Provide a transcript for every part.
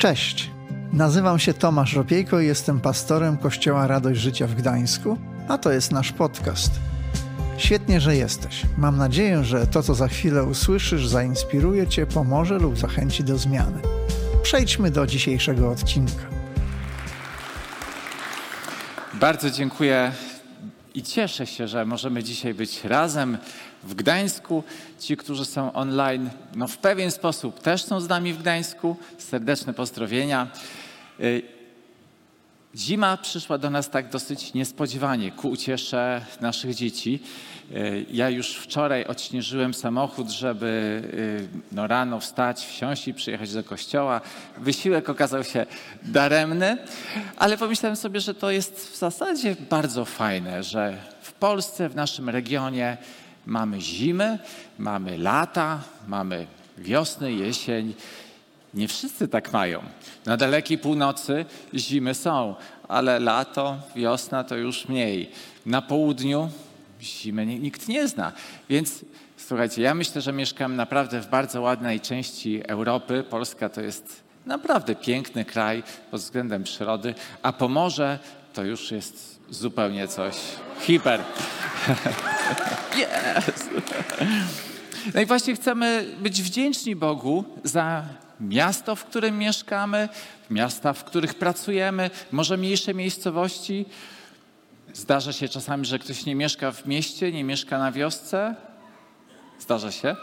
Cześć, nazywam się Tomasz Ropiejko i jestem pastorem Kościoła Radość Życia w Gdańsku, a to jest nasz podcast. Świetnie, że jesteś. Mam nadzieję, że to, co za chwilę usłyszysz, zainspiruje Cię, pomoże lub zachęci do zmiany. Przejdźmy do dzisiejszego odcinka. Bardzo dziękuję i cieszę się, że możemy dzisiaj być razem w Gdańsku. Ci, którzy są online, no w pewien sposób też są z nami w Gdańsku. Serdeczne pozdrowienia. Y, zima przyszła do nas tak dosyć niespodziewanie, ku uciesze naszych dzieci. Y, ja już wczoraj odśnieżyłem samochód, żeby y, no rano wstać, wsiąść i przyjechać do kościoła. Wysiłek okazał się daremny, ale pomyślałem sobie, że to jest w zasadzie bardzo fajne, że w Polsce, w naszym regionie mamy zimy, mamy lata, mamy wiosnę, jesień. Nie wszyscy tak mają. Na dalekiej północy zimy są, ale lato, wiosna to już mniej. Na południu zimy nikt nie zna. Więc słuchajcie, ja myślę, że mieszkam naprawdę w bardzo ładnej części Europy. Polska to jest naprawdę piękny kraj pod względem przyrody, a Pomorze to już jest zupełnie coś hiper. Yes! No i właśnie chcemy być wdzięczni Bogu za miasto, w którym mieszkamy, miasta, w których pracujemy, może mniejsze miejscowości. Zdarza się czasami, że ktoś nie mieszka w mieście, nie mieszka na wiosce. Zdarza się?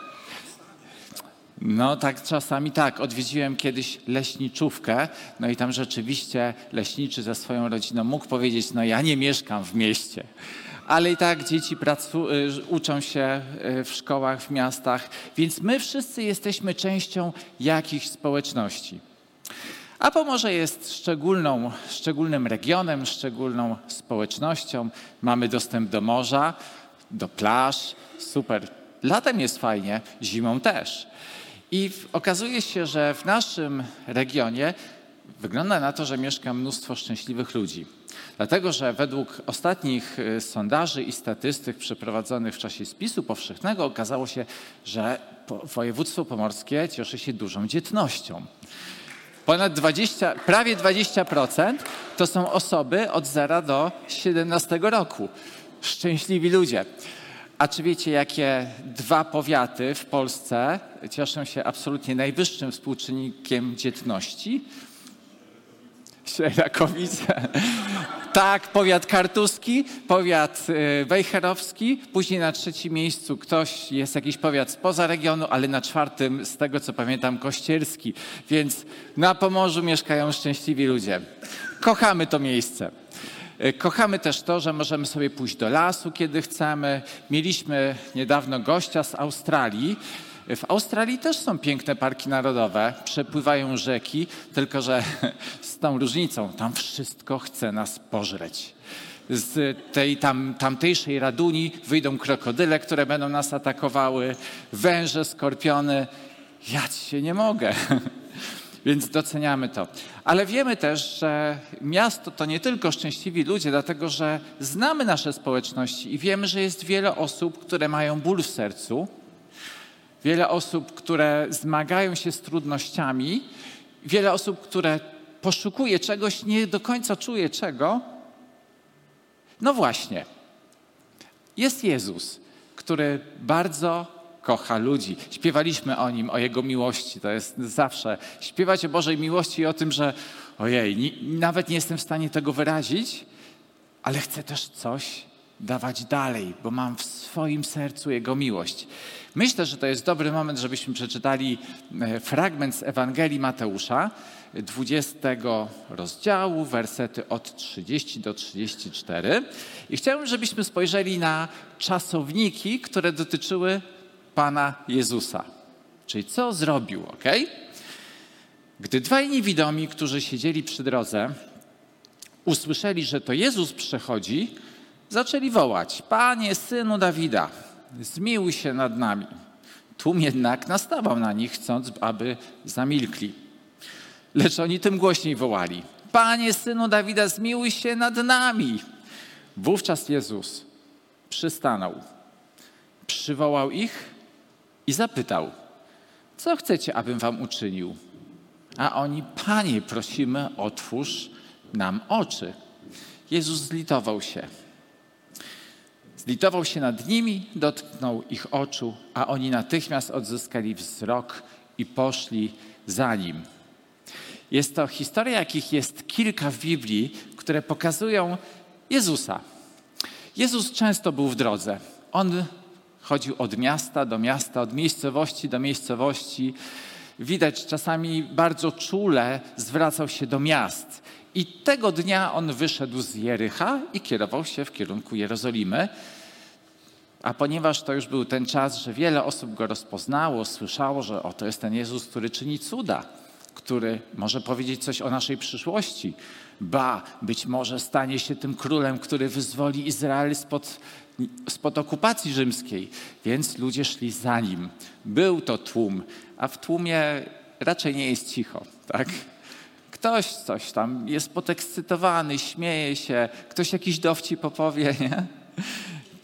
No tak, czasami tak. Odwiedziłem kiedyś leśniczówkę, no i tam rzeczywiście leśniczy ze swoją rodziną mógł powiedzieć, no ja nie mieszkam w mieście ale i tak dzieci pracu, y, uczą się y, w szkołach, w miastach, więc my wszyscy jesteśmy częścią jakichś społeczności. A Pomorze jest szczególną, szczególnym regionem, szczególną społecznością. Mamy dostęp do morza, do plaż, super. Latem jest fajnie, zimą też. I okazuje się, że w naszym regionie wygląda na to, że mieszka mnóstwo szczęśliwych ludzi. Dlatego, że według ostatnich y, sondaży i statystyk przeprowadzonych w czasie spisu powszechnego okazało się, że województwo pomorskie cieszy się dużą dzietnością. Ponad 20, prawie 20% to są osoby od 0 do 17 roku. Szczęśliwi ludzie. A czy wiecie, jakie dwa powiaty w Polsce cieszą się absolutnie najwyższym współczynnikiem dzietności? Siejakowice. Tak, powiat kartuski, powiat y, wejherowski, później na trzecim miejscu ktoś, jest jakiś powiat spoza regionu, ale na czwartym, z tego co pamiętam, kościerski. Więc na Pomorzu mieszkają szczęśliwi ludzie. Kochamy to miejsce. Y, kochamy też to, że możemy sobie pójść do lasu, kiedy chcemy. Mieliśmy niedawno gościa z Australii, w Australii też są piękne parki narodowe, przepływają rzeki, tylko że z tą różnicą, tam wszystko chce nas pożreć. Z tej tam, tamtejszej raduni wyjdą krokodyle, które będą nas atakowały, węże, skorpiony. Ja się nie mogę. Więc doceniamy to. Ale wiemy też, że miasto to nie tylko szczęśliwi ludzie, dlatego że znamy nasze społeczności i wiemy, że jest wiele osób, które mają ból w sercu, wiele osób, które zmagają się z trudnościami, wiele osób, które poszukuje czegoś, nie do końca czuje czego. No właśnie, jest Jezus, który bardzo kocha ludzi. Śpiewaliśmy o nim, o jego miłości. To jest zawsze śpiewać o Bożej miłości i o tym, że ojej, nie, nawet nie jestem w stanie tego wyrazić, ale chcę też coś dawać dalej, bo mam w swoim sercu Jego miłość. Myślę, że to jest dobry moment, żebyśmy przeczytali e, fragment z Ewangelii Mateusza, 20 rozdziału, wersety od 30 do 34. I chciałbym, żebyśmy spojrzeli na czasowniki, które dotyczyły Pana Jezusa. Czyli co zrobił, ok? Gdy dwaj niewidomi, którzy siedzieli przy drodze, usłyszeli, że to Jezus przechodzi, zaczęli wołać: Panie, synu Dawida, zmiłuj się nad nami. Tłum jednak nastawał na nich, chcąc, aby zamilkli. Lecz oni tym głośniej wołali: Panie, synu Dawida, zmiłuj się nad nami. Wówczas Jezus przystanął, przywołał ich i zapytał: Co chcecie, abym wam uczynił? a oni, Panie, prosimy, otwórz nam oczy. Jezus zlitował się. Zlitował się nad nimi, dotknął ich oczu, a oni natychmiast odzyskali wzrok i poszli za nim. Jest to historia, jakich jest kilka w Biblii, które pokazują Jezusa. Jezus często był w drodze. On chodził od miasta do miasta, od miejscowości do miejscowości. Widać, czasami bardzo czule zwracał się do miast. I tego dnia on wyszedł z Jericha i kierował się w kierunku Jerozolimy. A ponieważ to już był ten czas, że wiele osób go rozpoznało, słyszało, że oto jest ten Jezus, który czyni cuda, który może powiedzieć coś o naszej przyszłości, ba, być może stanie się tym królem, który wyzwoli Izrael spod, spod okupacji rzymskiej. Więc ludzie szli za nim. Był to tłum, a w tłumie raczej nie jest cicho, tak? Ktoś coś tam jest podekscytowany, śmieje się, ktoś jakiś dowcip opowie, nie?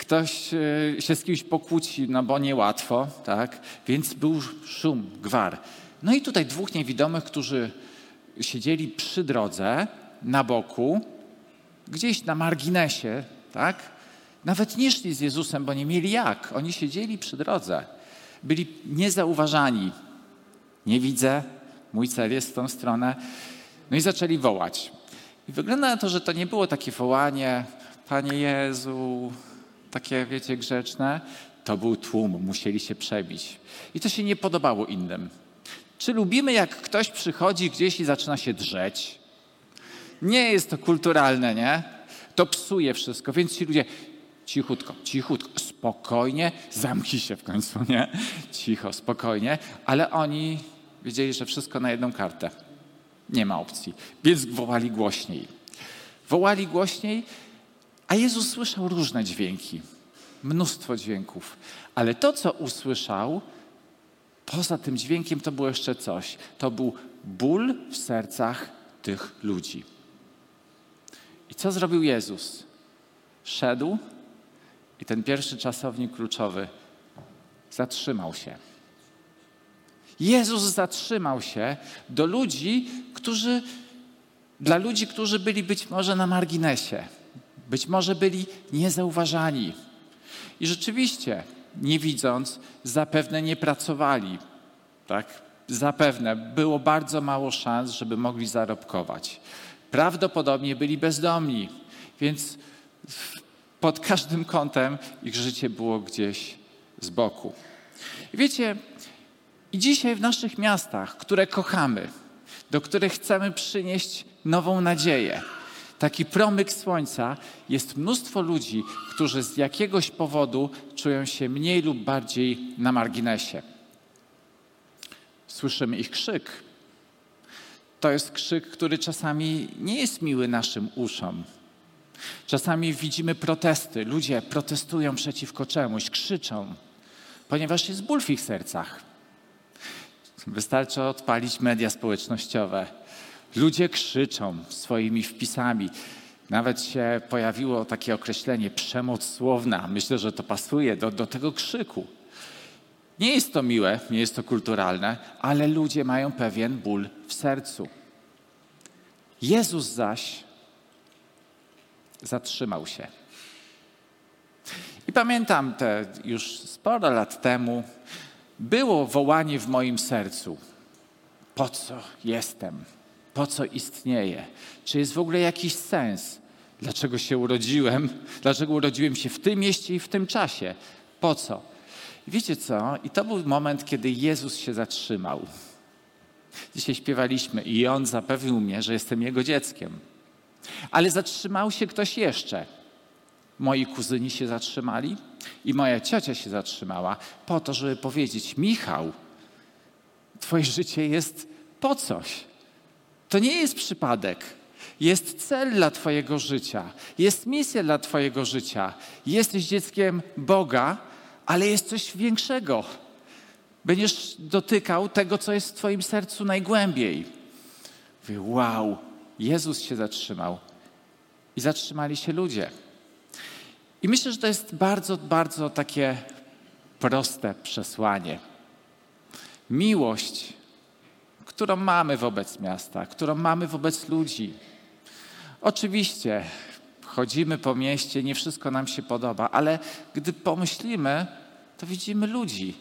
Ktoś e, się z kimś pokłóci, no bo niełatwo, tak? Więc był szum, gwar. No i tutaj dwóch niewidomych, którzy siedzieli przy drodze, na boku, gdzieś na marginesie, tak? Nawet nie szli z Jezusem, bo nie mieli jak. Oni siedzieli przy drodze. Byli niezauważani. Nie widzę, mój cel jest w tą stronę. No i zaczęli wołać. I wygląda na to, że to nie było takie wołanie, Panie Jezu, takie, wiecie, grzeczne. To był tłum, musieli się przebić. I to się nie podobało innym. Czy lubimy, jak ktoś przychodzi gdzieś i zaczyna się drzeć? Nie jest to kulturalne, nie? To psuje wszystko, więc ci ludzie cichutko, cichutko, spokojnie, zamknij się w końcu, nie? Cicho, spokojnie, ale oni wiedzieli, że wszystko na jedną kartę. Nie ma opcji, więc wołali głośniej. Wołali głośniej, a Jezus słyszał różne dźwięki, mnóstwo dźwięków, ale to, co usłyszał, poza tym dźwiękiem, to było jeszcze coś. To był ból w sercach tych ludzi. I co zrobił Jezus? Szedł i ten pierwszy czasownik kluczowy zatrzymał się. Jezus zatrzymał się do ludzi, którzy, dla ludzi, którzy byli być może na marginesie, być może byli niezauważani. I rzeczywiście, nie widząc, zapewne nie pracowali. Tak? Zapewne było bardzo mało szans, żeby mogli zarobkować. Prawdopodobnie byli bezdomni, więc pod każdym kątem ich życie było gdzieś z boku. I wiecie, i dzisiaj w naszych miastach, które kochamy, do których chcemy przynieść nową nadzieję, taki promyk słońca, jest mnóstwo ludzi, którzy z jakiegoś powodu czują się mniej lub bardziej na marginesie. Słyszymy ich krzyk, to jest krzyk, który czasami nie jest miły naszym uszom. Czasami widzimy protesty. Ludzie protestują przeciwko czemuś, krzyczą, ponieważ jest ból w ich sercach. Wystarczy odpalić media społecznościowe. Ludzie krzyczą swoimi wpisami. Nawet się pojawiło takie określenie przemoc słowna. Myślę, że to pasuje do, do tego krzyku. Nie jest to miłe, nie jest to kulturalne, ale ludzie mają pewien ból w sercu. Jezus zaś zatrzymał się. I pamiętam te już sporo lat temu, było wołanie w moim sercu: po co jestem? Po co istnieję? Czy jest w ogóle jakiś sens? Dlaczego się urodziłem? Dlaczego urodziłem się w tym mieście i w tym czasie? Po co? wiecie co? I to był moment, kiedy Jezus się zatrzymał. Dzisiaj śpiewaliśmy i On zapewnił mnie, że jestem Jego dzieckiem. Ale zatrzymał się ktoś jeszcze. Moi kuzyni się zatrzymali i moja ciocia się zatrzymała po to, żeby powiedzieć: Michał, Twoje życie jest po coś. To nie jest przypadek. Jest cel dla Twojego życia, jest misja dla Twojego życia. Jesteś dzieckiem Boga, ale jest coś większego. Będziesz dotykał tego, co jest w Twoim sercu najgłębiej. Mówię, wow, Jezus się zatrzymał. I zatrzymali się ludzie. I myślę, że to jest bardzo, bardzo takie proste przesłanie. Miłość, którą mamy wobec miasta, którą mamy wobec ludzi. Oczywiście chodzimy po mieście, nie wszystko nam się podoba, ale gdy pomyślimy, to widzimy ludzi,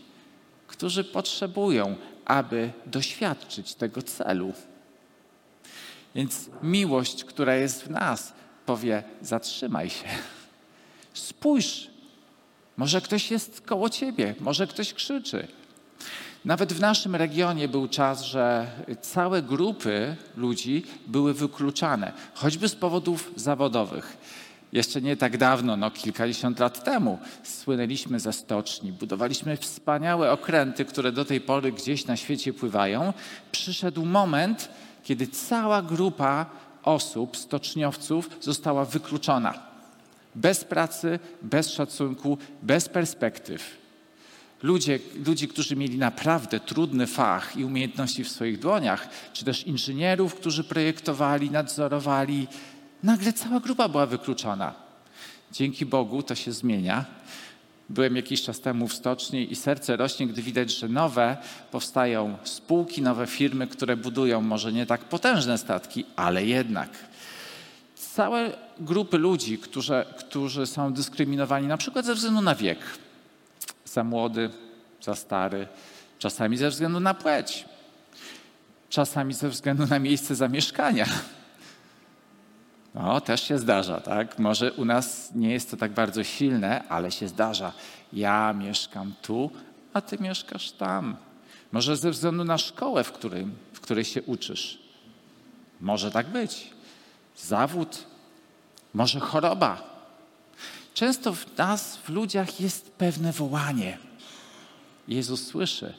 którzy potrzebują, aby doświadczyć tego celu. Więc miłość, która jest w nas, powie: zatrzymaj się, spójrz. Może ktoś jest koło ciebie, może ktoś krzyczy. Nawet w naszym regionie był czas, że całe grupy ludzi były wykluczane, choćby z powodów zawodowych. Jeszcze nie tak dawno, no kilkadziesiąt lat temu, słynęliśmy ze stoczni, budowaliśmy wspaniałe okręty, które do tej pory gdzieś na świecie pływają. Przyszedł moment, kiedy cała grupa osób, stoczniowców, została wykluczona. Bez pracy, bez szacunku, bez perspektyw. Ludzie, ludzi, którzy mieli naprawdę trudny fach i umiejętności w swoich dłoniach, czy też inżynierów, którzy projektowali, nadzorowali, nagle cała grupa była wykluczona. Dzięki Bogu to się zmienia. Byłem jakiś czas temu w stoczni i serce rośnie, gdy widać, że nowe powstają spółki, nowe firmy, które budują może nie tak potężne statki, ale jednak. Całe grupy ludzi, którzy, którzy są dyskryminowani na przykład ze względu na wiek. Za młody, za stary, czasami ze względu na płeć, czasami ze względu na miejsce zamieszkania. No, też się zdarza, tak? Może u nas nie jest to tak bardzo silne, ale się zdarza. Ja mieszkam tu, a ty mieszkasz tam. Może ze względu na szkołę, w, którym, w której się uczysz. Może tak być. Zawód, może choroba. Często w nas, w ludziach jest pewne wołanie. Jezus słyszy.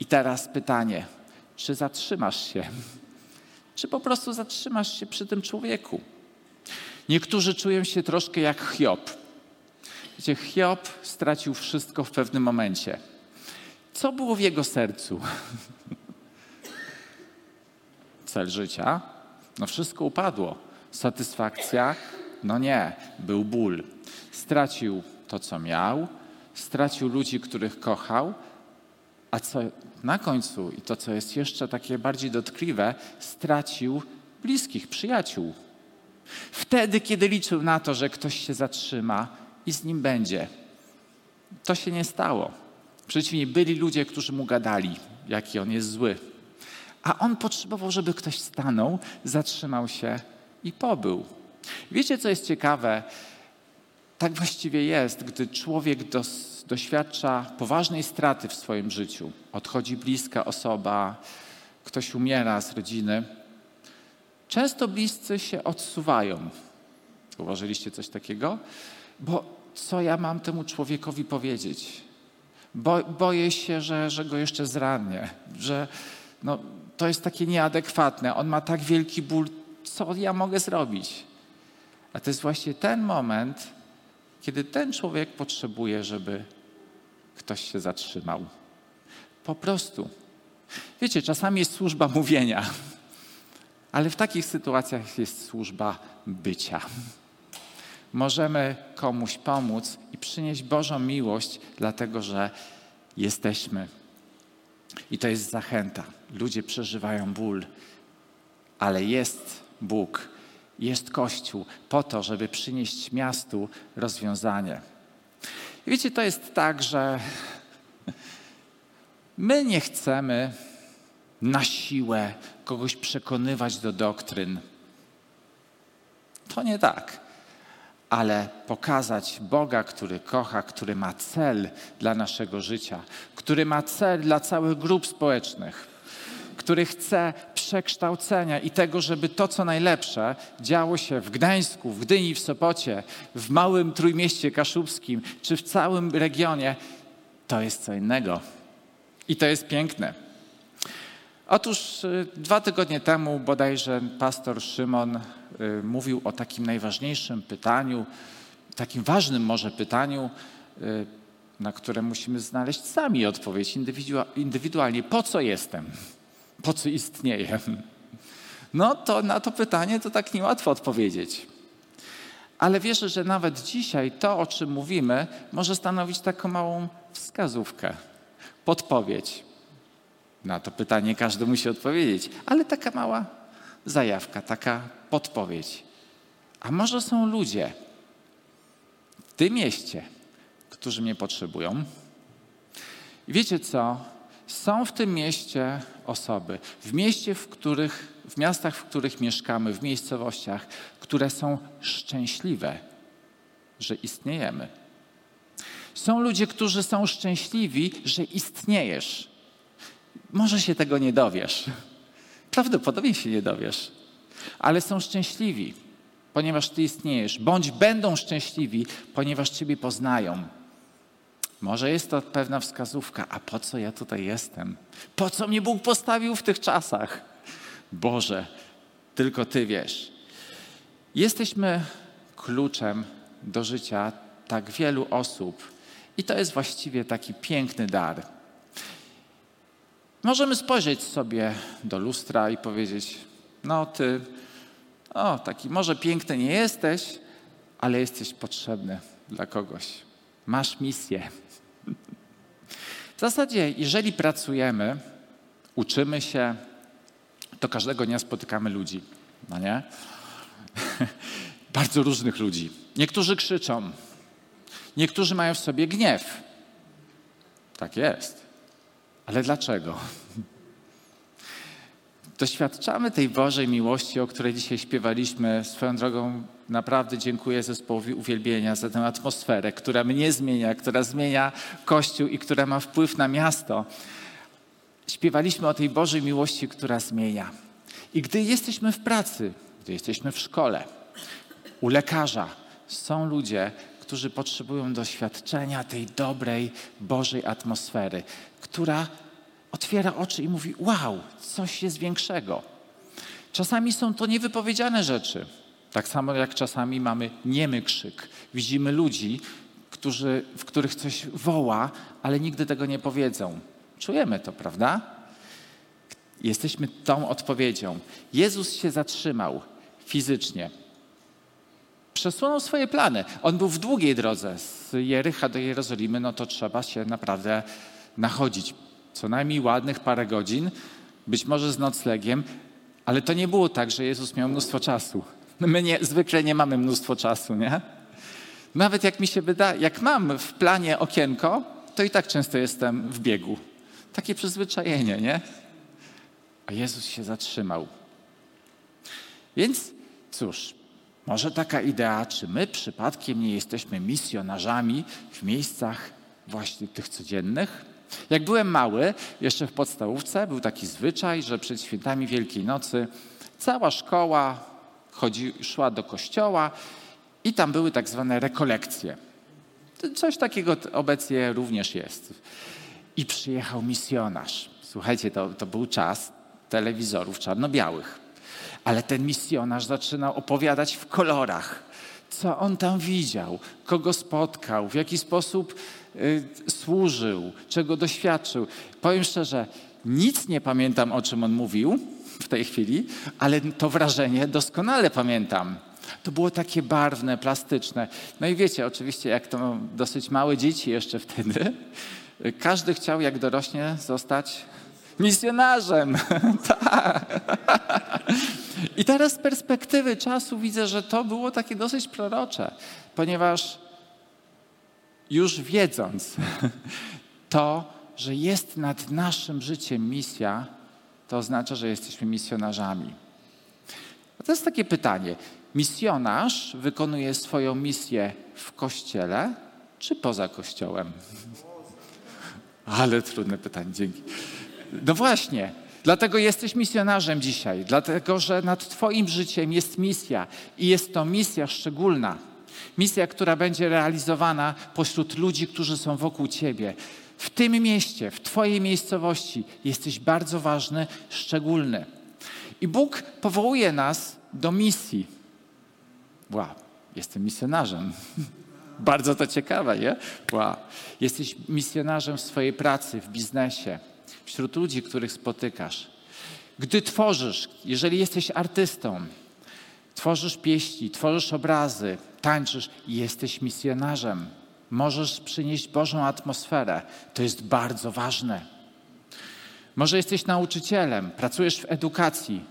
I teraz pytanie, czy zatrzymasz się? Czy po prostu zatrzymasz się przy tym człowieku? Niektórzy czują się troszkę jak Hiob. Wiecie, Hiob stracił wszystko w pewnym momencie. Co było w jego sercu? Cel życia? No wszystko upadło. Satysfakcja? No nie, był ból. Stracił to, co miał, stracił ludzi, których kochał, a co na końcu, i to, co jest jeszcze takie bardziej dotkliwe, stracił bliskich, przyjaciół. Wtedy, kiedy liczył na to, że ktoś się zatrzyma i z nim będzie. To się nie stało. Przeciwnie, byli ludzie, którzy mu gadali, jaki on jest zły. A on potrzebował, żeby ktoś stanął, zatrzymał się i pobył. Wiecie, co jest ciekawe? Tak właściwie jest, gdy człowiek dos, doświadcza poważnej straty w swoim życiu. Odchodzi bliska osoba, ktoś umiera z rodziny Często bliscy się odsuwają. Uważaliście coś takiego? Bo co ja mam temu człowiekowi powiedzieć? Bo, boję się, że, że go jeszcze zranię, że no, to jest takie nieadekwatne. On ma tak wielki ból, co ja mogę zrobić? A to jest właśnie ten moment, kiedy ten człowiek potrzebuje, żeby ktoś się zatrzymał. Po prostu. Wiecie, czasami jest służba mówienia. Ale w takich sytuacjach jest służba bycia. Możemy komuś pomóc i przynieść Bożą miłość, dlatego że jesteśmy. I to jest zachęta. Ludzie przeżywają ból, ale jest Bóg, jest Kościół po to, żeby przynieść miastu rozwiązanie. I wiecie, to jest tak, że my nie chcemy na siłę kogoś przekonywać do doktryn. To nie tak. Ale pokazać Boga, który kocha, który ma cel dla naszego życia, który ma cel dla całych grup społecznych, który chce przekształcenia i tego, żeby to, co najlepsze, działo się w Gdańsku, w Gdyni, w Sopocie, w małym trójmieście kaszubskim, czy w całym regionie, to jest co innego. I to jest piękne. Otóż y, dwa tygodnie temu bodajże pastor Szymon y, mówił o takim najważniejszym pytaniu, takim ważnym może pytaniu, y, na które musimy znaleźć sami odpowiedź indywidualnie. Po co jestem? Po co istnieję? No to na to pytanie to tak niełatwo odpowiedzieć. Ale wierzę, że nawet dzisiaj to, o czym mówimy, może stanowić taką małą wskazówkę, podpowiedź. Na to pytanie każdy musi odpowiedzieć, ale taka mała zajawka, taka podpowiedź. A może są ludzie w tym mieście, którzy mnie potrzebują? I wiecie co? Są w tym mieście osoby, w mieście, w których, w miastach, w których mieszkamy, w miejscowościach, które są szczęśliwe, że istniejemy. Są ludzie, którzy są szczęśliwi, że istniejesz. Może się tego nie dowiesz. Prawdopodobnie się nie dowiesz, ale są szczęśliwi, ponieważ Ty istniejesz, bądź będą szczęśliwi, ponieważ Ciebie poznają. Może jest to pewna wskazówka, a po co ja tutaj jestem? Po co mnie Bóg postawił w tych czasach? Boże, tylko Ty wiesz. Jesteśmy kluczem do życia tak wielu osób, i to jest właściwie taki piękny dar. Możemy spojrzeć sobie do lustra i powiedzieć: No, ty, o, taki może piękny nie jesteś, ale jesteś potrzebny dla kogoś. Masz misję. W zasadzie, jeżeli pracujemy, uczymy się, to każdego dnia spotykamy ludzi, no nie? Bardzo różnych ludzi. Niektórzy krzyczą, niektórzy mają w sobie gniew. Tak jest. Ale dlaczego? Doświadczamy tej Bożej miłości, o której dzisiaj śpiewaliśmy. Swoją drogą naprawdę dziękuję zespołowi uwielbienia za tę atmosferę, która mnie zmienia, która zmienia Kościół i która ma wpływ na miasto. Śpiewaliśmy o tej Bożej miłości, która zmienia. I gdy jesteśmy w pracy, gdy jesteśmy w szkole, u lekarza, są ludzie, którzy potrzebują doświadczenia tej dobrej, Bożej atmosfery, która otwiera oczy i mówi: Wow, coś jest większego. Czasami są to niewypowiedziane rzeczy. Tak samo jak czasami mamy niemy krzyk. Widzimy ludzi, którzy, w których coś woła, ale nigdy tego nie powiedzą. Czujemy to, prawda? Jesteśmy tą odpowiedzią. Jezus się zatrzymał fizycznie. Przesunął swoje plany. On był w długiej drodze z Jericha do Jerozolimy, no to trzeba się naprawdę nachodzić co najmniej ładnych parę godzin, być może z noclegiem, ale to nie było tak, że Jezus miał mnóstwo czasu. My nie, zwykle nie mamy mnóstwo czasu, nie? Nawet jak mi się wydaje, jak mam w planie okienko, to i tak często jestem w biegu. Takie przyzwyczajenie, nie? A Jezus się zatrzymał. Więc cóż, może taka idea, czy my przypadkiem nie jesteśmy misjonarzami w miejscach właśnie tych codziennych? Jak byłem mały, jeszcze w podstawówce, był taki zwyczaj, że przed świętami Wielkiej Nocy cała szkoła chodzi, szła do kościoła i tam były tak zwane rekolekcje. Coś takiego obecnie również jest. I przyjechał misjonarz. Słuchajcie, to, to był czas telewizorów czarno-białych. Ale ten misjonarz zaczynał opowiadać w kolorach, co on tam widział, kogo spotkał, w jaki sposób służył, czego doświadczył. Powiem szczerze, nic nie pamiętam, o czym on mówił w tej chwili, ale to wrażenie doskonale pamiętam. To było takie barwne, plastyczne. No i wiecie, oczywiście, jak to dosyć małe dzieci jeszcze wtedy, każdy chciał, jak dorośnie, zostać misjonarzem. tak. I teraz z perspektywy czasu widzę, że to było takie dosyć prorocze, ponieważ już wiedząc to, że jest nad naszym życiem misja, to oznacza, że jesteśmy misjonarzami. A to jest takie pytanie. Misjonarz wykonuje swoją misję w kościele czy poza kościołem? Ale trudne pytanie, dzięki. No właśnie, dlatego jesteś misjonarzem dzisiaj, dlatego że nad Twoim życiem jest misja i jest to misja szczególna. Misja, która będzie realizowana pośród ludzi, którzy są wokół Ciebie. W tym mieście, w Twojej miejscowości jesteś bardzo ważny, szczególny. I Bóg powołuje nas do misji. Wow, jestem misjonarzem. Bardzo to ciekawe, nie? Wow. Jesteś misjonarzem w swojej pracy, w biznesie, wśród ludzi, których spotykasz. Gdy tworzysz, jeżeli jesteś artystą, tworzysz pieśni, tworzysz obrazy, tańczysz i jesteś misjonarzem, możesz przynieść Bożą atmosferę. To jest bardzo ważne. Może jesteś nauczycielem, pracujesz w edukacji.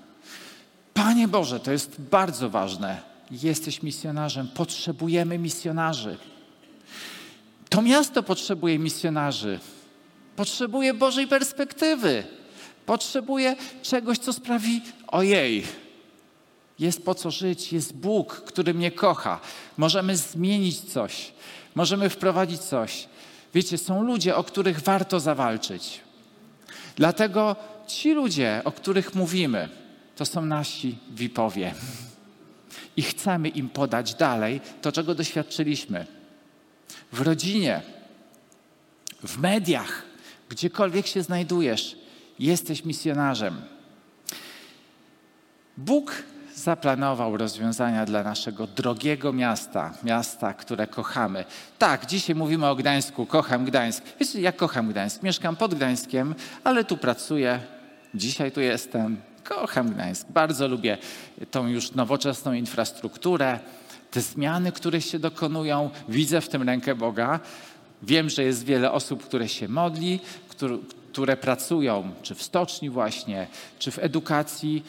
Panie Boże, to jest bardzo ważne. Jesteś misjonarzem, potrzebujemy misjonarzy. To miasto potrzebuje misjonarzy. Potrzebuje Bożej perspektywy. Potrzebuje czegoś, co sprawi, ojej, jest po co żyć, jest Bóg, który mnie kocha. Możemy zmienić coś, możemy wprowadzić coś. Wiecie, są ludzie, o których warto zawalczyć. Dlatego ci ludzie, o których mówimy, to są nasi wipowie. I chcemy im podać dalej to, czego doświadczyliśmy. W rodzinie, w mediach, gdziekolwiek się znajdujesz, jesteś misjonarzem. Bóg zaplanował rozwiązania dla naszego drogiego miasta, miasta, które kochamy. Tak, dzisiaj mówimy o Gdańsku, kocham Gdańsk. Wiecie, ja kocham Gdańsk, mieszkam pod Gdańskiem, ale tu pracuję, dzisiaj tu jestem, kocham Gdańsk. Bardzo lubię tą już nowoczesną infrastrukturę, te zmiany, które się dokonują, widzę w tym rękę Boga. Wiem, że jest wiele osób, które się modli, które, które pracują, czy w stoczni właśnie, czy w edukacji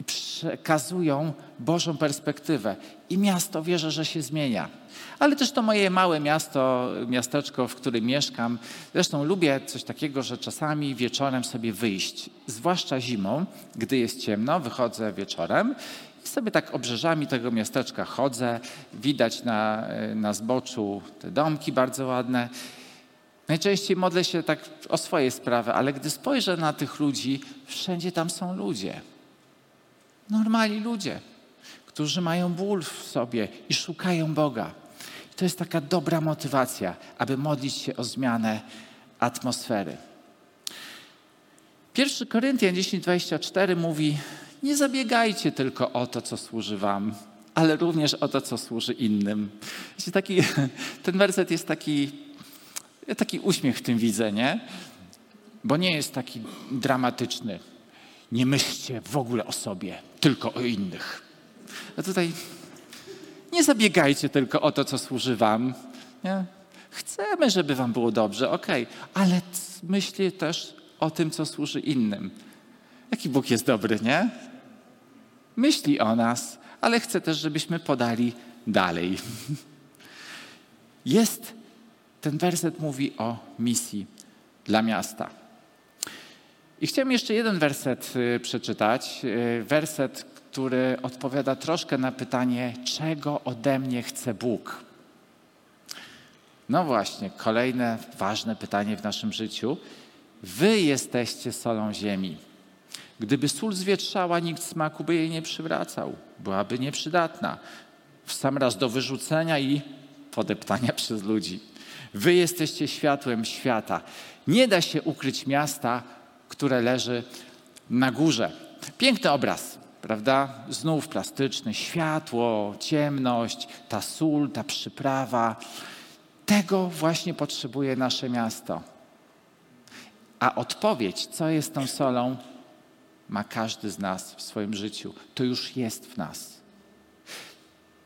i przekazują Bożą perspektywę. I miasto wierzę, że się zmienia. Ale też to moje małe miasto, miasteczko, w którym mieszkam. Zresztą lubię coś takiego, że czasami wieczorem sobie wyjść, zwłaszcza zimą, gdy jest ciemno, wychodzę wieczorem i sobie tak obrzeżami tego miasteczka chodzę. Widać na, na zboczu te domki bardzo ładne. Najczęściej modlę się tak o swoje sprawy, ale gdy spojrzę na tych ludzi, wszędzie tam są ludzie. Normalni ludzie, którzy mają ból w sobie i szukają Boga. I to jest taka dobra motywacja, aby modlić się o zmianę atmosfery. 1 Koryntian 10:24 mówi: Nie zabiegajcie tylko o to, co służy Wam, ale również o to, co służy innym. Taki, ten werset jest taki, taki uśmiech w tym widzę, nie? Bo nie jest taki dramatyczny. Nie myślcie w ogóle o sobie, tylko o innych. A tutaj nie zabiegajcie tylko o to, co służy wam. Nie? Chcemy, żeby wam było dobrze, okej, okay. ale myślcie też o tym, co służy innym. Jaki Bóg jest dobry, nie? Myśli o nas, ale chce też, żebyśmy podali dalej. Jest, ten werset mówi o misji dla miasta. I chciałem jeszcze jeden werset y, przeczytać. Y, werset, który odpowiada troszkę na pytanie, czego ode mnie chce Bóg. No właśnie, kolejne ważne pytanie w naszym życiu. Wy jesteście solą ziemi. Gdyby sól zwietrzała, nikt smaku by jej nie przywracał. Byłaby nieprzydatna. W sam raz do wyrzucenia i podeptania przez ludzi. Wy jesteście światłem świata. Nie da się ukryć miasta, które leży na górze. Piękny obraz, prawda? Znów plastyczny, światło, ciemność, ta sól, ta przyprawa. Tego właśnie potrzebuje nasze miasto. A odpowiedź, co jest tą solą, ma każdy z nas w swoim życiu. To już jest w nas.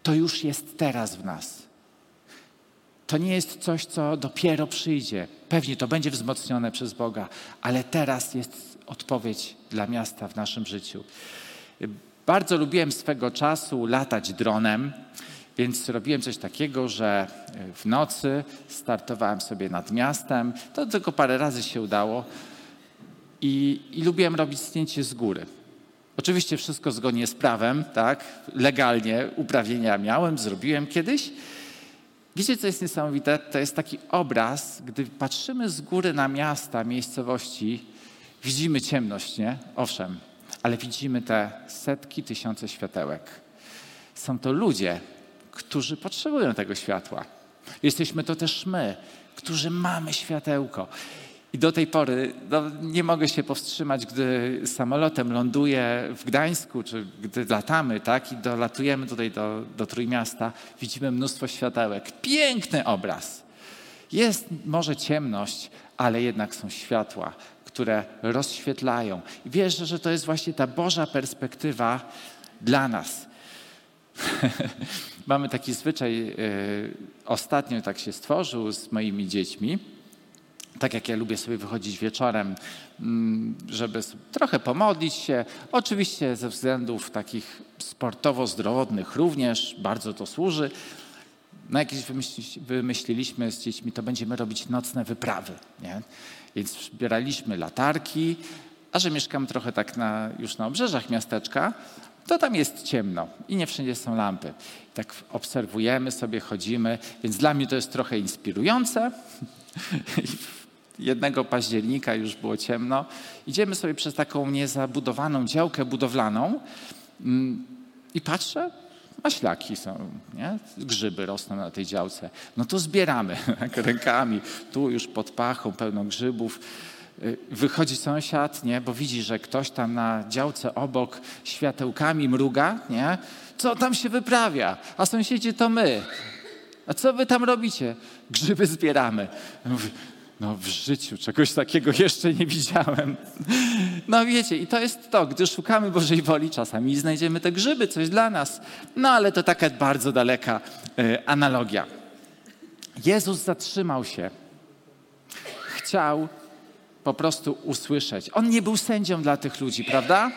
To już jest teraz w nas. To nie jest coś, co dopiero przyjdzie. Pewnie to będzie wzmocnione przez Boga, ale teraz jest odpowiedź dla miasta w naszym życiu. Bardzo lubiłem swego czasu latać dronem, więc robiłem coś takiego, że w nocy startowałem sobie nad miastem. To tylko parę razy się udało. I, i lubiłem robić zdjęcie z góry. Oczywiście wszystko zgodnie z prawem, tak? Legalnie uprawnienia miałem, zrobiłem kiedyś. Wiecie, co jest niesamowite? To jest taki obraz, gdy patrzymy z góry na miasta, miejscowości, widzimy ciemność, nie? Owszem, ale widzimy te setki, tysiące światełek. Są to ludzie, którzy potrzebują tego światła. Jesteśmy to też my, którzy mamy światełko. I do tej pory no, nie mogę się powstrzymać, gdy samolotem ląduję w Gdańsku, czy gdy latamy, tak, i dolatujemy tutaj do, do Trójmiasta, widzimy mnóstwo światełek. Piękny obraz. Jest może ciemność, ale jednak są światła, które rozświetlają. I wierzę, że to jest właśnie ta Boża perspektywa dla nas. Mamy taki zwyczaj, yy, ostatnio tak się stworzył z moimi dziećmi, tak jak ja lubię sobie wychodzić wieczorem, mm, żeby trochę pomodlić się. Oczywiście ze względów takich sportowo-zdrowotnych również bardzo to służy. No jakieś wymyśliliśmy z dziećmi, to będziemy robić nocne wyprawy. Nie? Więc zbieraliśmy latarki, a że mieszkam trochę tak na, już na obrzeżach miasteczka, to tam jest ciemno i nie wszędzie są lampy. Tak obserwujemy sobie, chodzimy, więc dla mnie to jest trochę inspirujące. Jednego października już było ciemno. Idziemy sobie przez taką niezabudowaną działkę budowlaną mm, i patrzę, maślaki są, nie? grzyby rosną na tej działce. No to zbieramy rękami, tu już pod pachą pełno grzybów. Y, wychodzi sąsiad, nie? bo widzi, że ktoś tam na działce obok światełkami mruga, nie? co tam się wyprawia? A sąsiedzi to my. A co wy tam robicie? Grzyby zbieramy. No w życiu czegoś takiego jeszcze nie widziałem. No wiecie, i to jest to, gdy szukamy Bożej woli, czasami znajdziemy te grzyby, coś dla nas. No ale to taka bardzo daleka y, analogia. Jezus zatrzymał się. Chciał po prostu usłyszeć. On nie był sędzią dla tych ludzi, prawda?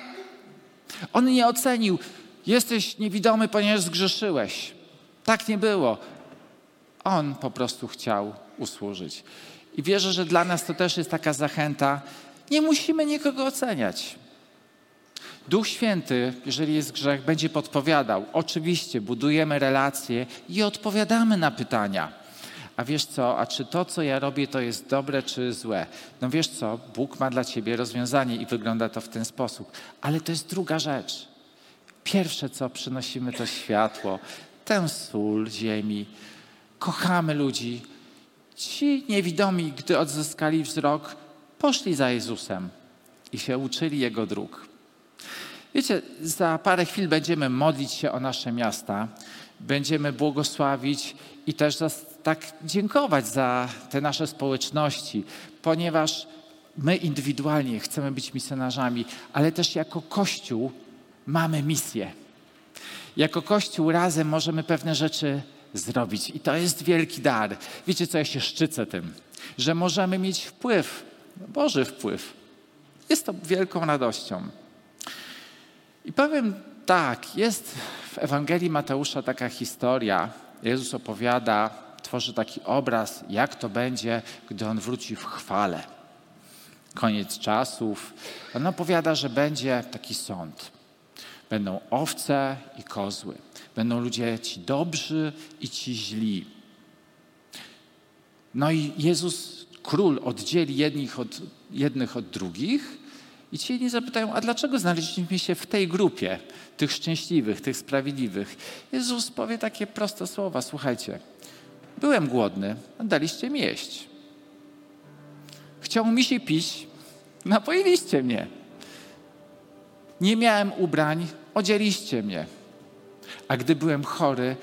On nie ocenił, jesteś niewidomy, ponieważ zgrzeszyłeś. Tak nie było. On po prostu chciał usłużyć. I wierzę, że dla nas to też jest taka zachęta. Nie musimy nikogo oceniać. Duch Święty, jeżeli jest grzech, będzie podpowiadał. Oczywiście budujemy relacje i odpowiadamy na pytania a wiesz co, a czy to, co ja robię, to jest dobre czy złe? No wiesz co, Bóg ma dla ciebie rozwiązanie i wygląda to w ten sposób. Ale to jest druga rzecz. Pierwsze, co przynosimy, to światło, tę sól ziemi. Kochamy ludzi. Ci niewidomi, gdy odzyskali wzrok, poszli za Jezusem i się uczyli Jego dróg. Wiecie, za parę chwil będziemy modlić się o nasze miasta, będziemy błogosławić i też tak dziękować za te nasze społeczności, ponieważ my indywidualnie chcemy być misjonarzami, ale też jako Kościół mamy misję. Jako Kościół razem możemy pewne rzeczy zrobić i to jest wielki dar. Wiecie co, ja się szczycę tym, że możemy mieć wpływ, Boży wpływ. Jest to wielką radością. I powiem tak, jest w Ewangelii Mateusza taka historia. Jezus opowiada tworzy taki obraz, jak to będzie, gdy on wróci w chwale. Koniec czasów. On opowiada, że będzie taki sąd. Będą owce i kozły. Będą ludzie ci dobrzy i ci źli. No i Jezus, król, oddzieli jednych od, jednych od drugich i ci jedni zapytają, a dlaczego znaleźliśmy się w tej grupie, tych szczęśliwych, tych sprawiedliwych? Jezus powie takie proste słowa, słuchajcie, Byłem głodny, daliście mi jeść. Chciał mi się pić, napoiliście mnie. Nie miałem ubrań, odzieliście mnie. A gdy byłem chory,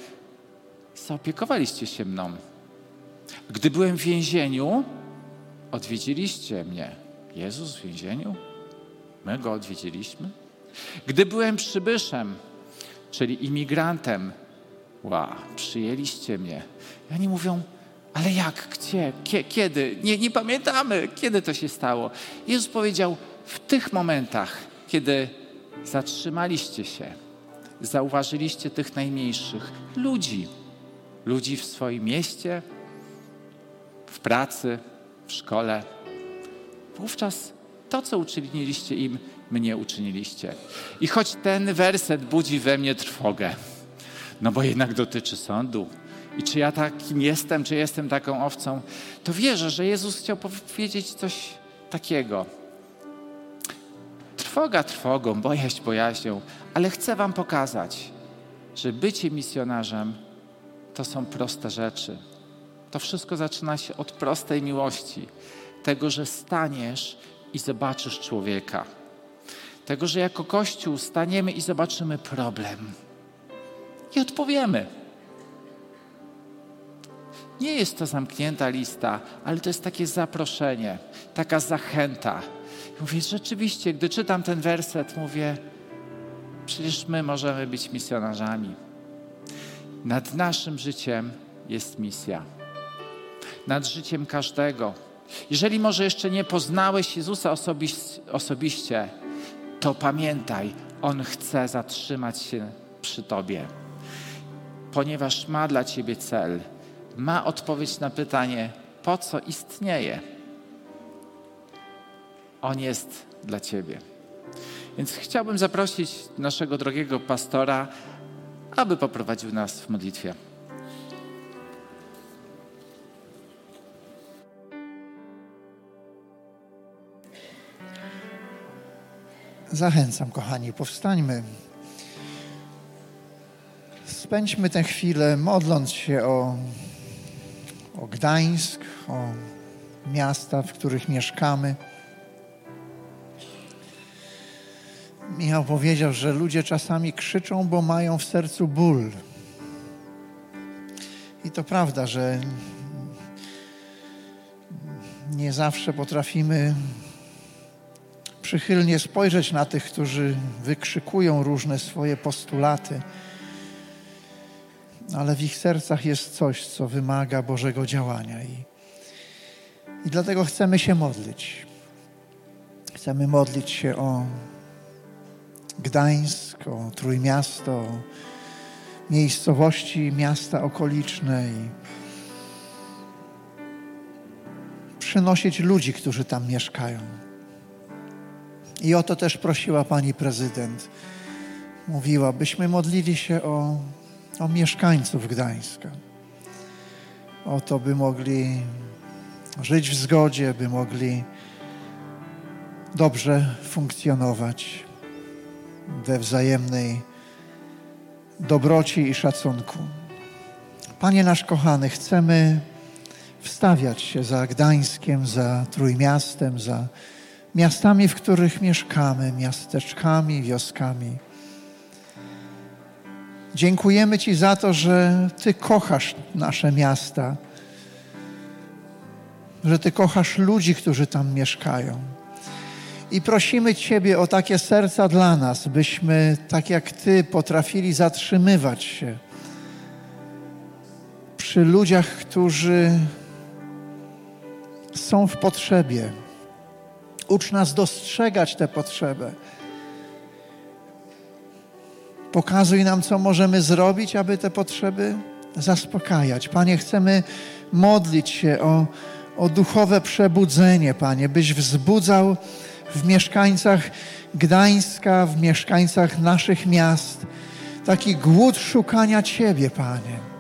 zaopiekowaliście się mną. Gdy byłem w więzieniu, odwiedziliście mnie. Jezus w więzieniu? My go odwiedziliśmy? Gdy byłem przybyszem, czyli imigrantem, wow, przyjęliście mnie. I oni mówią, ale jak, gdzie, kiedy? Nie, nie pamiętamy, kiedy to się stało. Jezus powiedział, w tych momentach, kiedy zatrzymaliście się, zauważyliście tych najmniejszych ludzi, ludzi w swoim mieście, w pracy, w szkole, wówczas to, co uczyniliście im, mnie uczyniliście. I choć ten werset budzi we mnie trwogę, no bo jednak dotyczy sądu. I czy ja takim jestem, czy jestem taką owcą, to wierzę, że Jezus chciał powiedzieć coś takiego. Trwoga trwogą, bojaźń bojaźnią, ale chcę Wam pokazać, że bycie misjonarzem to są proste rzeczy. To wszystko zaczyna się od prostej miłości. Tego, że staniesz i zobaczysz człowieka. Tego, że jako Kościół staniemy i zobaczymy problem i odpowiemy. Nie jest to zamknięta lista, ale to jest takie zaproszenie, taka zachęta. Mówię, rzeczywiście, gdy czytam ten werset, mówię, przecież my możemy być misjonarzami. Nad naszym życiem jest misja. Nad życiem każdego Jeżeli może jeszcze nie poznałeś Jezusa osobiście, to pamiętaj, On chce zatrzymać się przy Tobie, ponieważ ma dla Ciebie cel, ma odpowiedź na pytanie, po co istnieje. On jest dla Ciebie. Więc chciałbym zaprosić naszego drogiego pastora, aby poprowadził nas w modlitwie. Zachęcam, kochani, powstańmy. Spędźmy tę chwilę modląc się o, o Gdańsk, o miasta, w których mieszkamy. Michał powiedział, że ludzie czasami krzyczą, bo mają w sercu ból. I to prawda, że nie zawsze potrafimy przychylnie spojrzeć na tych, którzy wykrzykują różne swoje postulaty, ale w ich sercach jest coś, co wymaga Bożego działania. I, i dlatego chcemy się modlić. Chcemy modlić się o Gdańsk, o Trójmiasto, miejscowości, miasta okoliczne i przynosić ludzi, którzy tam mieszkają. I o to też prosiła pani prezydent. Mówiła, byśmy modlili się o, o mieszkańców Gdańska. O to, by mogli żyć w zgodzie, by mogli dobrze funkcjonować we wzajemnej dobroci i szacunku. Panie nasz kochany, chcemy wstawiać się za Gdańskiem, za Trójmiastem, za miastami, w których mieszkamy, miasteczkami, wioskami. Dziękujemy Ci za to, że Ty kochasz nasze miasta, że Ty kochasz ludzi, którzy tam mieszkają. I prosimy Ciebie o takie serca dla nas, byśmy, tak jak Ty, potrafili zatrzymywać się przy ludziach, którzy są w potrzebie. Ucz nas dostrzegać tę potrzebę. Pokazuj nam, co możemy zrobić, aby te potrzeby zaspokajać. Panie, chcemy modlić się o, o duchowe przebudzenie, Panie, byś wzbudzał w mieszkańcach Gdańska, w mieszkańcach naszych miast taki głód szukania Ciebie, Panie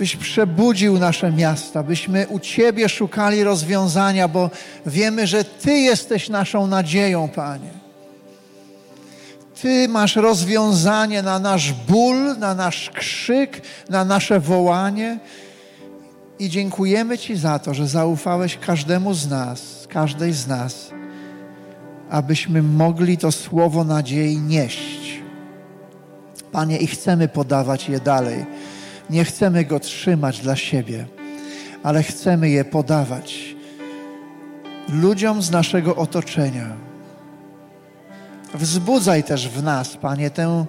byś przebudził nasze miasta, byśmy u Ciebie szukali rozwiązania, bo wiemy, że Ty jesteś naszą nadzieją, Panie. Ty masz rozwiązanie na nasz ból, na nasz krzyk, na nasze wołanie. I dziękujemy Ci za to, że zaufałeś każdemu z nas, każdej z nas, abyśmy mogli to słowo nadziei nieść. Panie, i chcemy podawać je dalej nie chcemy go trzymać dla siebie, ale chcemy je podawać ludziom z naszego otoczenia. Wzbudzaj też w nas, Panie, tę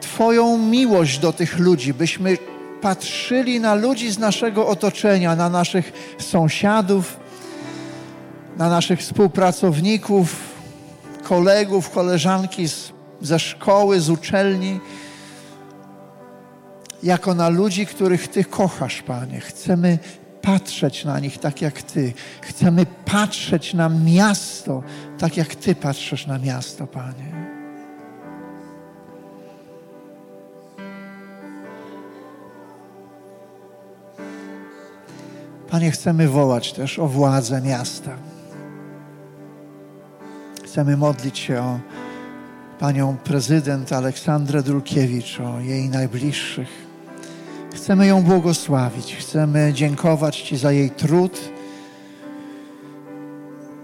Twoją miłość do tych ludzi, byśmy patrzyli na ludzi z naszego otoczenia, na naszych sąsiadów, na naszych współpracowników, kolegów, koleżanki z, ze szkoły, z uczelni jako na ludzi, których Ty kochasz, Panie. Chcemy patrzeć na nich tak jak Ty. Chcemy patrzeć na miasto tak jak Ty patrzysz na miasto, Panie. Panie, chcemy wołać też o władzę miasta. Chcemy modlić się o panią prezydent Aleksandrę Dulkiewicz, o jej najbliższych. Chcemy ją błogosławić. Chcemy dziękować Ci za jej trud,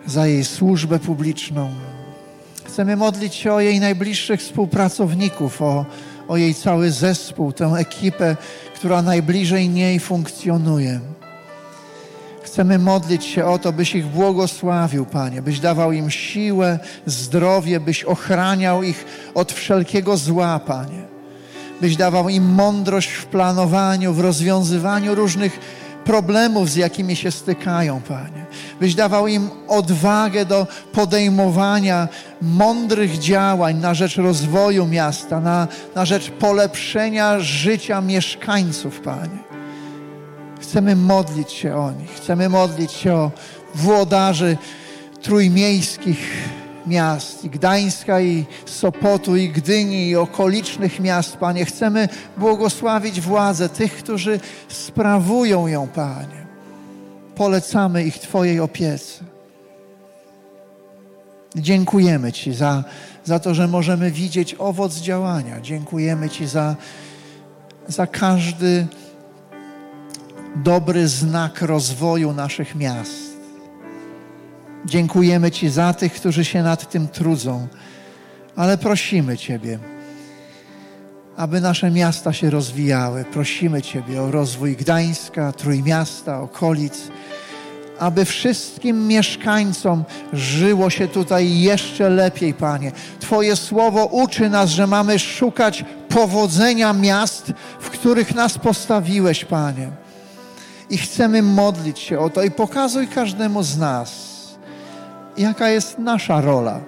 za jej służbę publiczną. Chcemy modlić się o jej najbliższych współpracowników, o, o jej cały zespół, tę ekipę, która najbliżej niej funkcjonuje. Chcemy modlić się o to, byś ich błogosławił, Panie, byś dawał im siłę, zdrowie, byś ochraniał ich od wszelkiego zła, Panie byś dawał im mądrość w planowaniu, w rozwiązywaniu różnych problemów, z jakimi się stykają, Panie. Byś dawał im odwagę do podejmowania mądrych działań na rzecz rozwoju miasta, na, na rzecz polepszenia życia mieszkańców, Panie. Chcemy modlić się o nich, chcemy modlić się o włodarzy trójmiejskich miast, i Gdańska, i Sopotu, i Gdyni, i okolicznych miast, Panie. Chcemy błogosławić władzę tych, którzy sprawują ją, Panie. Polecamy ich Twojej opiece. Dziękujemy Ci za, za to, że możemy widzieć owoc działania. Dziękujemy Ci za, za każdy dobry znak rozwoju naszych miast. Dziękujemy Ci za tych, którzy się nad tym trudzą, ale prosimy Ciebie, aby nasze miasta się rozwijały. Prosimy Ciebie o rozwój Gdańska, Trójmiasta, okolic, aby wszystkim mieszkańcom żyło się tutaj jeszcze lepiej, Panie. Twoje słowo uczy nas, że mamy szukać powodzenia miast, w których nas postawiłeś, Panie. I chcemy modlić się o to i pokazuj każdemu z nas, jaka jest nasza rola.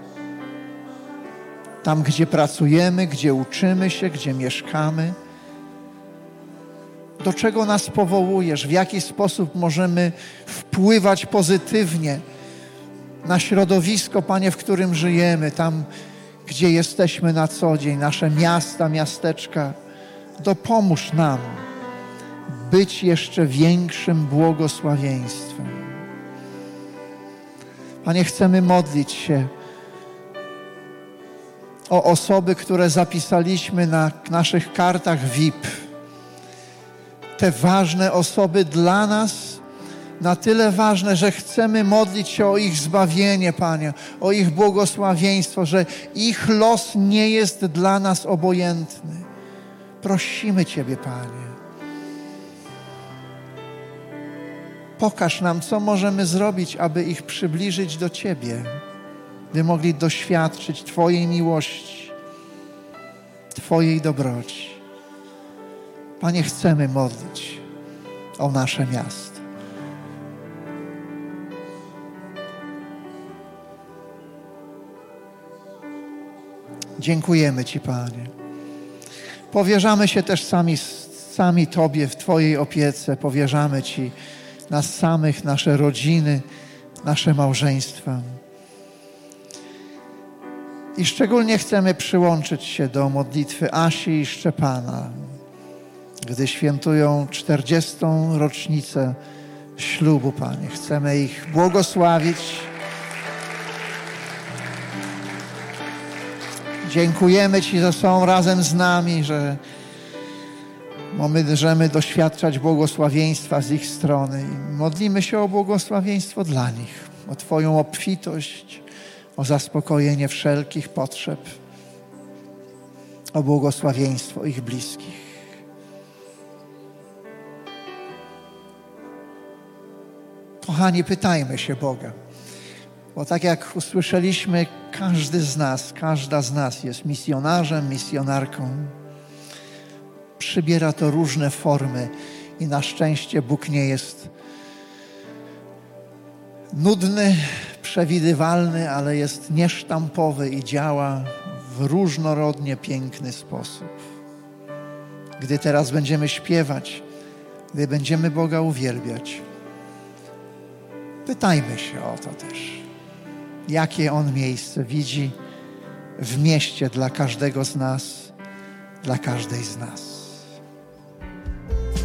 Tam, gdzie pracujemy, gdzie uczymy się, gdzie mieszkamy. Do czego nas powołujesz? W jaki sposób możemy wpływać pozytywnie na środowisko, Panie, w którym żyjemy, tam, gdzie jesteśmy na co dzień, nasze miasta, miasteczka. Dopomóż nam być jeszcze większym błogosławieństwem. Panie, chcemy modlić się o osoby, które zapisaliśmy na naszych kartach VIP. Te ważne osoby dla nas, na tyle ważne, że chcemy modlić się o ich zbawienie, Panie, o ich błogosławieństwo, że ich los nie jest dla nas obojętny. Prosimy Ciebie, Panie. Pokaż nam, co możemy zrobić, aby ich przybliżyć do Ciebie, by mogli doświadczyć Twojej miłości, Twojej dobroci. Panie, chcemy modlić o nasze miasto. Dziękujemy Ci, Panie. Powierzamy się też sami, sami Tobie w Twojej opiece. Powierzamy Ci nas samych, nasze rodziny, nasze małżeństwa. I szczególnie chcemy przyłączyć się do modlitwy Asi i Szczepana, gdy świętują 40. rocznicę ślubu, Panie. Chcemy ich błogosławić. Dziękujemy Ci, że są razem z nami, że możemy doświadczać błogosławieństwa z ich strony modlimy się o błogosławieństwo dla nich, o Twoją obfitość, o zaspokojenie wszelkich potrzeb, o błogosławieństwo ich bliskich. Kochani, pytajmy się Boga, bo tak jak usłyszeliśmy, każdy z nas, każda z nas jest misjonarzem, misjonarką przybiera to różne formy i na szczęście Bóg nie jest nudny, przewidywalny, ale jest niesztampowy i działa w różnorodnie piękny sposób. Gdy teraz będziemy śpiewać, gdy będziemy Boga uwielbiać, pytajmy się o to też. Jakie On miejsce widzi w mieście dla każdego z nas, dla każdej z nas.